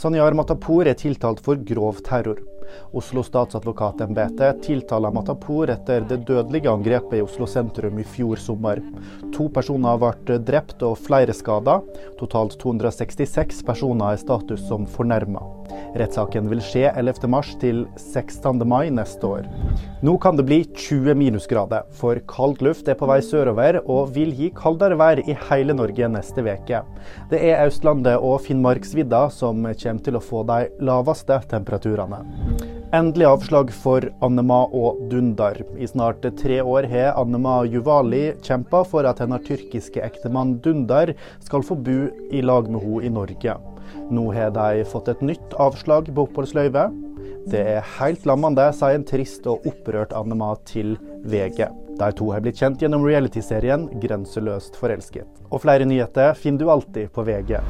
Sanyar Matapour er tiltalt for grov terror. Oslo statsadvokatembete tiltaler Matapour etter det dødelige angrepet i Oslo sentrum i fjor sommer. To personer ble drept og flere skada. Totalt 266 personer er status som fornærma. Rettssaken vil skje 11.3 til 16. mai neste år. Nå kan det bli 20 minusgrader, for kald luft er på vei sørover og vil gi kaldere vær i hele Norge neste uke. Det er Østlandet og Finnmarksvidda som kommer til å få de laveste temperaturene. Endelig avslag for Annema og Dundar. I snart tre år har Annema Juvali kjempa for at hennes tyrkiske ektemann Dundar skal få bo i lag med henne i Norge. Nå har de fått et nytt avslag på oppholdsløyve. Det er helt lammende, sier en trist og opprørt Annema til VG. De to har blitt kjent gjennom realityserien 'Grenseløst forelsket'. Og flere nyheter finner du alltid på VG.